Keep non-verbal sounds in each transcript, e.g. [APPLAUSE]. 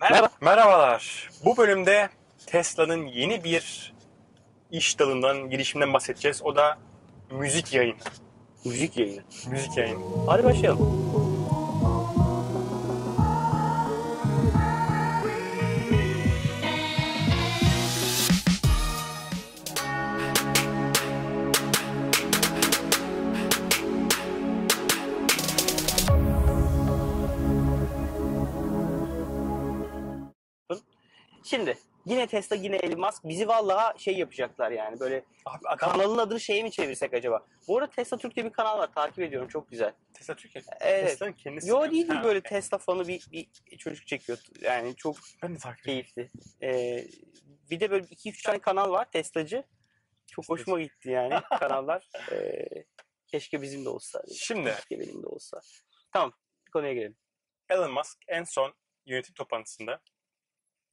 Merhaba. Merhabalar. Bu bölümde Tesla'nın yeni bir iş dalından, girişiminden bahsedeceğiz. O da müzik yayını. Müzik yayını. Müzik yayını. Hadi başlayalım. Yine Tesla yine Elon Musk bizi vallahi şey yapacaklar yani böyle Abi kanalın adını şeye mi çevirsek acaba? Bu arada Tesla Türk'te bir kanal var takip ediyorum çok güzel. Tesla Türkiye. Evet. Tesla'nın kendisi. Yo değil Ha, böyle. Tesla fanı bir, bir çocuk çekiyor. Yani çok Ben de takip keyifli. Ee, bir de böyle 2-3 tane kanal var Teslacı. Çok hoşuma gitti yani [LAUGHS] kanallar. Ee, keşke bizim de olsa. Şimdi Keşke benim de olsa. Tamam konuya gelelim. Elon Musk en son yönetim toplantısında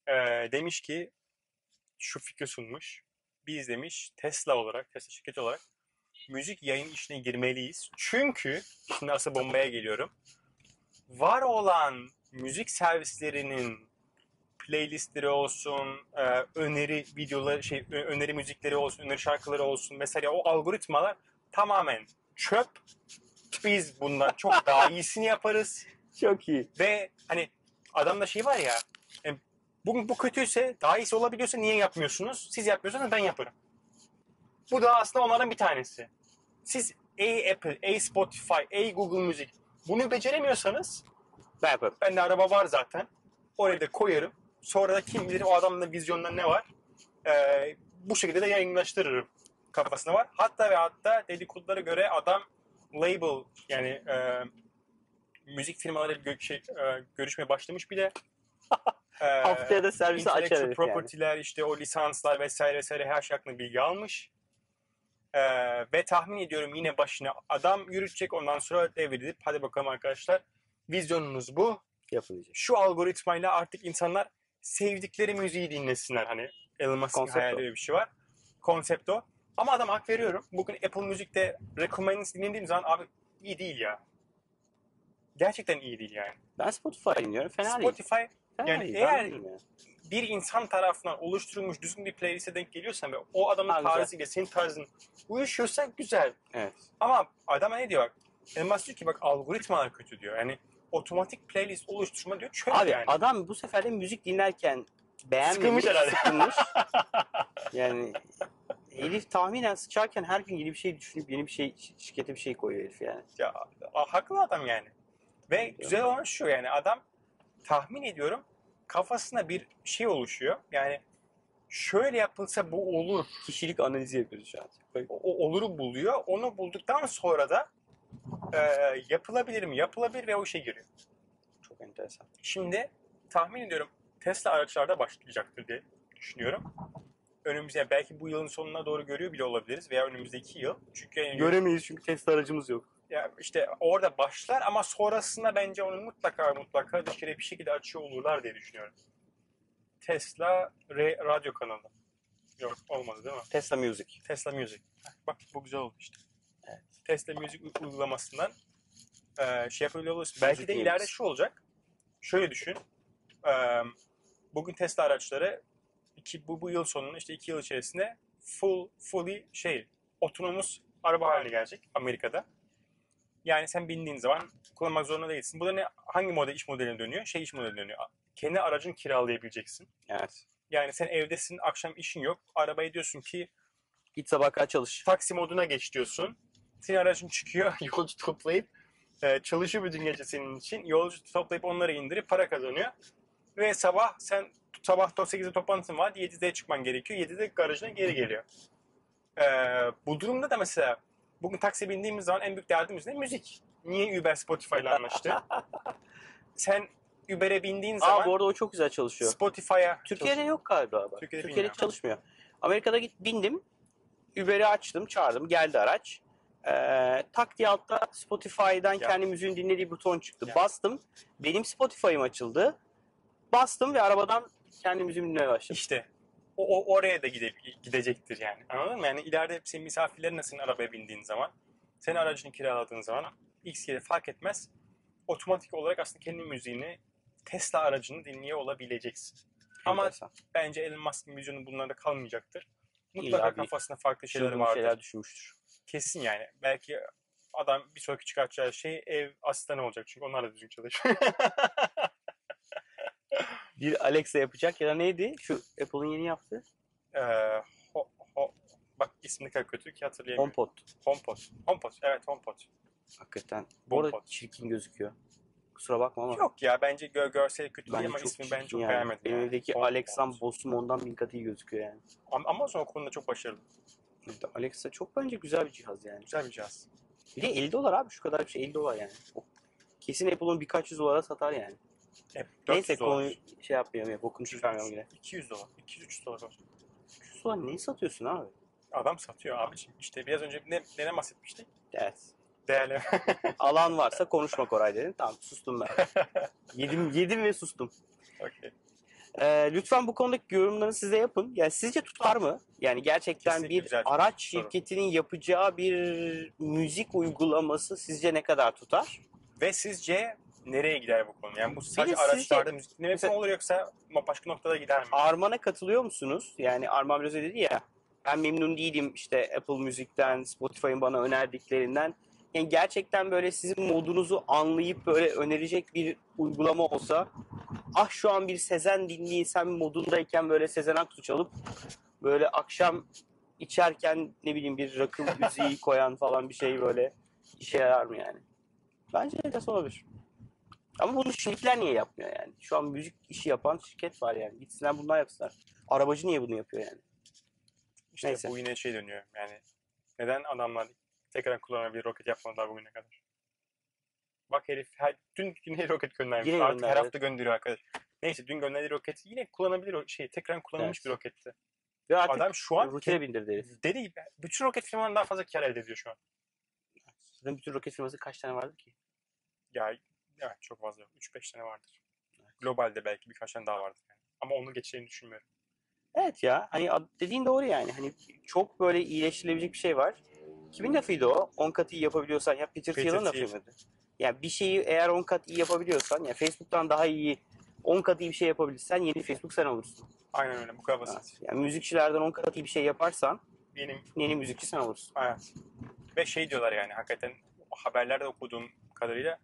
eee, demiş ki şu fikri sunmuş. Biz demiş Tesla olarak, Tesla şirketi olarak müzik yayın işine girmeliyiz. Çünkü şimdi asıl bombaya geliyorum. Var olan müzik servislerinin playlistleri olsun, eee, öneri videoları, şey öneri müzikleri olsun, öneri şarkıları olsun. Mesela o algoritmalar tamamen çöp. Biz bundan çok daha iyisini yaparız. Çok iyi. Ve hani adamda şey var ya bugün bu kötüyse daha iyisi olabiliyorsa niye yapmıyorsunuz? Siz yapmıyorsanız ben yaparım. Bu da aslında onların bir tanesi. Siz ey Apple, ey Spotify, ey Google Müzik bunu beceremiyorsanız Ben yaparım. bende araba var zaten. Oraya da koyarım. Sonra da kim bilir o adamın vizyonunda ne var. Ee, bu şekilde de yayınlaştırırım kafasında var. Hatta ve hatta dedikodulara göre adam label yani e, müzik firmaları gö- şey, e, görüşmeye başlamış bile. [LAUGHS] e, Haftaya da servisi açar intellectual herif yani. property'ler işte o lisanslar vesaire vesaire her şey hakkında bilgi almış. E, ve tahmin ediyorum yine başına adam yürütecek ondan sonra devredip hadi bakalım arkadaşlar vizyonunuz bu. Yapılacak. Şu algoritmayla artık insanlar sevdikleri müziği dinlesinler. Hani Elon Musk'ın hayali öyle bir şey var. Konsept o. Ama adam hak veriyorum. Bugün Apple Müzik'te Recommends dinlediğim zaman abi iyi değil ya. Gerçekten iyi değil yani. Ben Spotify dinliyorum. Fena değil. Spotify yani değil. eğer- ben bir insan tarafından oluşturulmuş düzgün bir playlist'e denk geliyorsan ve o adamın Ha, güzel. tarzıyla senin tarzın uyuşuyorsa güzel. Evet. Ama adam ne diyor bak? Elon Musk diyor ki bak algoritmalar kötü diyor. Yani otomatik playlist oluşturma diyor çöp Abi yani. adam bu sefer de müzik dinlerken beğenmemiş, Sıkılmış herhalde. sıkılmış. [LAUGHS] yani herif tahminen sıçarken her gün yeni bir şey düşünüp yeni bir şey şirkete bir şey koyuyor herif yani. Ya a- haklı adam yani. Ve güzel olan şu yani adam tahmin ediyorum kafasında bir şey oluşuyor. Yani şöyle yapılsa bu olur. Kişilik analizi yapıyoruz şu an. O, oluru buluyor. Onu bulduktan sonra da e, yapılabilir mi? Yapılabilir ve o işe giriyor. Çok enteresan. Şimdi tahmin ediyorum Tesla araçlarda başlayacaktır diye düşünüyorum. Önümüzde belki bu yılın sonuna doğru görüyor bile olabiliriz veya önümüzdeki yıl. Çünkü yani Göremeyiz çünkü test aracımız yok. Ya işte orada başlar ama sonrasında bence onu mutlaka mutlaka dışarıya bir şekilde açıyor olurlar diye düşünüyorum. Tesla re- radyo kanalı. Yok olmadı değil mi? Tesla Music. Tesla Music. Bak bu güzel oldu işte. Evet. Tesla Music uygulamasından e, şey yapabiliyor olursun. Belki de ileride şu olacak. Şöyle düşün. E, bugün Tesla araçları iki, bu, bu yıl sonunda işte iki yıl içerisinde full fully şey otonomus araba haline gelecek Amerika'da. Yani sen bindiğin zaman kullanmak zorunda değilsin. Bu da ne hangi model iş modeline dönüyor? Şey iş modeline dönüyor. Kendi aracını kiralayabileceksin. Evet. Yani sen evdesin, akşam işin yok. Arabaya diyorsun ki Git sabah kadar çalış. taksi moduna geç diyorsun. Senin aracın çıkıyor, [LAUGHS] yolcu toplayıp e, çalışıyor bütün gece senin için. Yolcu toplayıp onları indirip para kazanıyor. Ve sabah sen sabah 8'de toplantın var, 7'de çıkman gerekiyor. 7'de garajına geri geliyor. E, bu durumda da mesela bugün taksi bindiğimiz zaman en büyük derdimiz ne? Müzik. Niye Uber Spotify ile anlaştı? [LAUGHS] sen Uber'e bindiğin zaman Aa bu arada o çok güzel çalışıyor. Spotify'a Türkiye'de yok galiba. Bak. Türkiye'de Türkiye'de, bilmiyorum. çalışmıyor. Amerika'da git bindim. Uber'i açtım, çağırdım. Geldi araç. Ee, tak diye altta Spotify'dan Ya. kendi müziğini dinlediği buton çıktı. Ya. Bastım. Benim Spotify'ım açıldı. Bastım ve arabadan kendi müziğimi dinlemeye başladım. İşte o, o oraya da gide, gidecektir yani. Anladın mı? Yani ileride senin misafirlerin senin arabaya bindiğin zaman, senin aracını kiraladığın zaman X yeri fark etmez. Otomatik olarak aslında kendi müziğini Tesla aracını dinliyor olabileceksin. Ama Enteresan. bence Elon Musk'ın vizyonu bunlarda kalmayacaktır. İlla Mutlaka bir kafasında farklı şeyler Çılgın vardır. şeyler düşünmüştür. Kesin yani. Belki adam bir sonraki çıkartacağı şey ev asistanı olacak. Çünkü onlar da düzgün çalışıyor. [LAUGHS] Bir Alexa yapacak ya da neydi? Şu Apple'ın yeni yaptığı Ee, ho, ho, bak ismi ne kadar kötü ki hatırlayamıyorum. HomePod. HomePod. HomePod. Evet HomePod. Hakikaten. Bu arada HomePod. çirkin gözüküyor. Kusura bakma ama. Yok ya bence gö görsel kötü değil ama ismi ben çok yani. beğenmedim. Benim yani. evdeki HomePod. Alexa'm boss'um ondan bin katı iyi gözüküyor yani. Am- Amazon konuda çok başarılı. Evet, Alexa çok bence güzel bir cihaz yani. Güzel bir cihaz. Bir de 50 dolar abi şu kadar bir şey 50 dolar yani. Kesin Apple'ın birkaç yüz dolara satar yani. E, Neyse 400 dolar. konuyu şey yapmayalım ya bokunu çıkarmayalım yine. 200 dolar. 200-300 dolar. 100 dolar neyi satıyorsun abi? Adam satıyor abiciğim. İşte biraz önce ne, neden bahsetmiştik? Evet. Değerli. [LAUGHS] Alan varsa [LAUGHS] konuşma Koray dedin. Tamam sustum ben. [LAUGHS] yedim, yedim ve sustum. Okey. Ee, lütfen bu konudaki yorumlarını siz de yapın. Yani sizce tutar mı? Yani gerçekten Kesinlikle bir güzel araç soru. şirketinin yapacağı bir müzik uygulaması sizce ne kadar tutar? Ve sizce nereye gider bu konu? Yani bu sadece sizce- araçlarda müzik dinlemek mi Mesela- olur yoksa başka noktada gider mi? Arman'a katılıyor musunuz? Yani Arman biraz dedi ya ben memnun değilim işte Apple Müzik'ten, Spotify'ın bana önerdiklerinden. Yani gerçekten böyle sizin modunuzu anlayıp böyle önerecek bir uygulama olsa ah şu an bir Sezen dinleysem modundayken böyle Sezen Aksu çalıp böyle akşam içerken ne bileyim bir rakı müziği koyan falan bir şey böyle işe yarar mı yani? Bence de olabilir. Ama bunu şirketler niye yapmıyor yani? Şu an müzik işi yapan şirket var yani. Gitsinler bunlar yapsınlar. Arabacı niye bunu yapıyor yani? İşte Neyse. bu yine şey dönüyor. Yani neden adamlar tekrar kullanabilir roket yapmadılar bugüne kadar? Bak herif her, dün yine [LAUGHS] roket göndermiş. Yine Artık her hafta gönderiyor arkadaş. Neyse dün gönderdiği roket yine kullanabilir o şey. Tekrar kullanılmış Evet. bir roketti. Ve artık Adam şu an rutine bindirdi herif. gibi. Bütün roket firmalarından daha fazla kar elde ediyor şu an. Zaten bütün roket firması kaç tane vardı ki? Ya evet çok fazla. 3-5 tane vardır. Globalde belki birkaç tane daha vardır. Yani. Ama onu geçeceğini düşünmüyorum. Evet ya hani dediğin doğru yani. Hani çok böyle iyileştirilebilecek bir şey var. Kimin lafıydı o? 10 kat iyi yapabiliyorsan ya Peter Peter Thiel'in lafı mıydı? Yani bir şeyi eğer 10 kat iyi yapabiliyorsan ya Facebook'tan daha iyi 10 kat iyi bir şey yapabilirsen yeni Facebook sen olursun. Aynen öyle. Bu kadar Evet. basit. Yani müzikçilerden 10 kat iyi bir şey yaparsan Benim yeni müzikçi sen olursun. Evet. Ve şey diyorlar yani hakikaten haberlerde okuduğum kadarıyla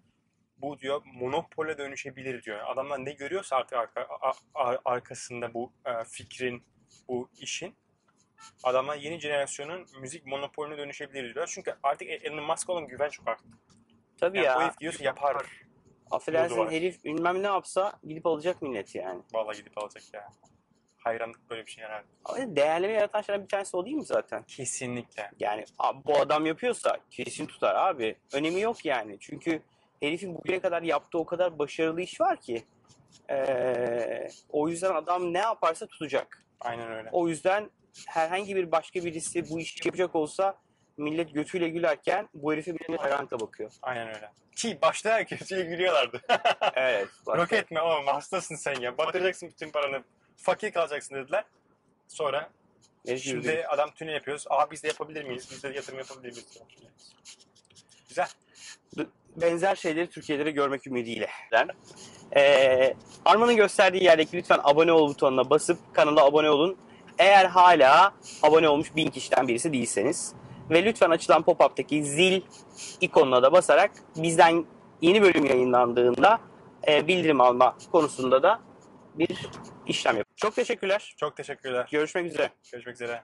bu diyor monopole dönüşebilir diyor. Adamlar ne görüyorsa artık arka, a- a- arkasında bu e, fikrin, bu işin adamlar yeni jenerasyonun müzik monopolüne dönüşebilir diyorlar. Çünkü artık Elon Musk olan güven çok arttı. Tabii Yani ya. herif diyorsa yapar. Affedersin herif bilmem ne yapsa gidip alacak millet yani. Vallahi gidip alacak ya. Hayranlık böyle bir şey herhalde. Ama değerleme yaratan şeylerden bir tanesi o değil mi zaten? Kesinlikle. Yani bu adam yapıyorsa kesin tutar abi. Önemi yok yani. Çünkü herifin bugüne kadar yaptığı o kadar başarılı iş var ki. Ee, o yüzden adam ne yaparsa tutacak. Aynen öyle. O yüzden herhangi bir başka birisi bu işi yapacak olsa millet götüyle gülerken bu herife millet hayranlıkla bakıyor. Aynen öyle. Ki başta herkes şey gülüyorlardı. [LAUGHS] Evet. bak- Roket mi oğlum hastasın sen ya. Batıracaksın bütün paranı. Fakir kalacaksın dediler. Sonra herif şimdi yürüdü. adam tünel yapıyoruz. Aa biz de yapabilir miyiz? Biz de yatırım yapabilir miyiz? Güzel. Benzer şeyleri Türkiye'de de görmek ümidiyle. Ee, Arman'ın gösterdiği yerdeki lütfen abone ol butonuna basıp kanala abone olun. Eğer hala abone olmuş bin kişiden birisi değilseniz. Ve lütfen açılan pop-up'taki zil ikonuna da basarak bizden yeni bölüm yayınlandığında e, bildirim alma konusunda da bir işlem yapın. Çok teşekkürler. Çok teşekkürler. Görüşmek üzere. Görüşmek üzere.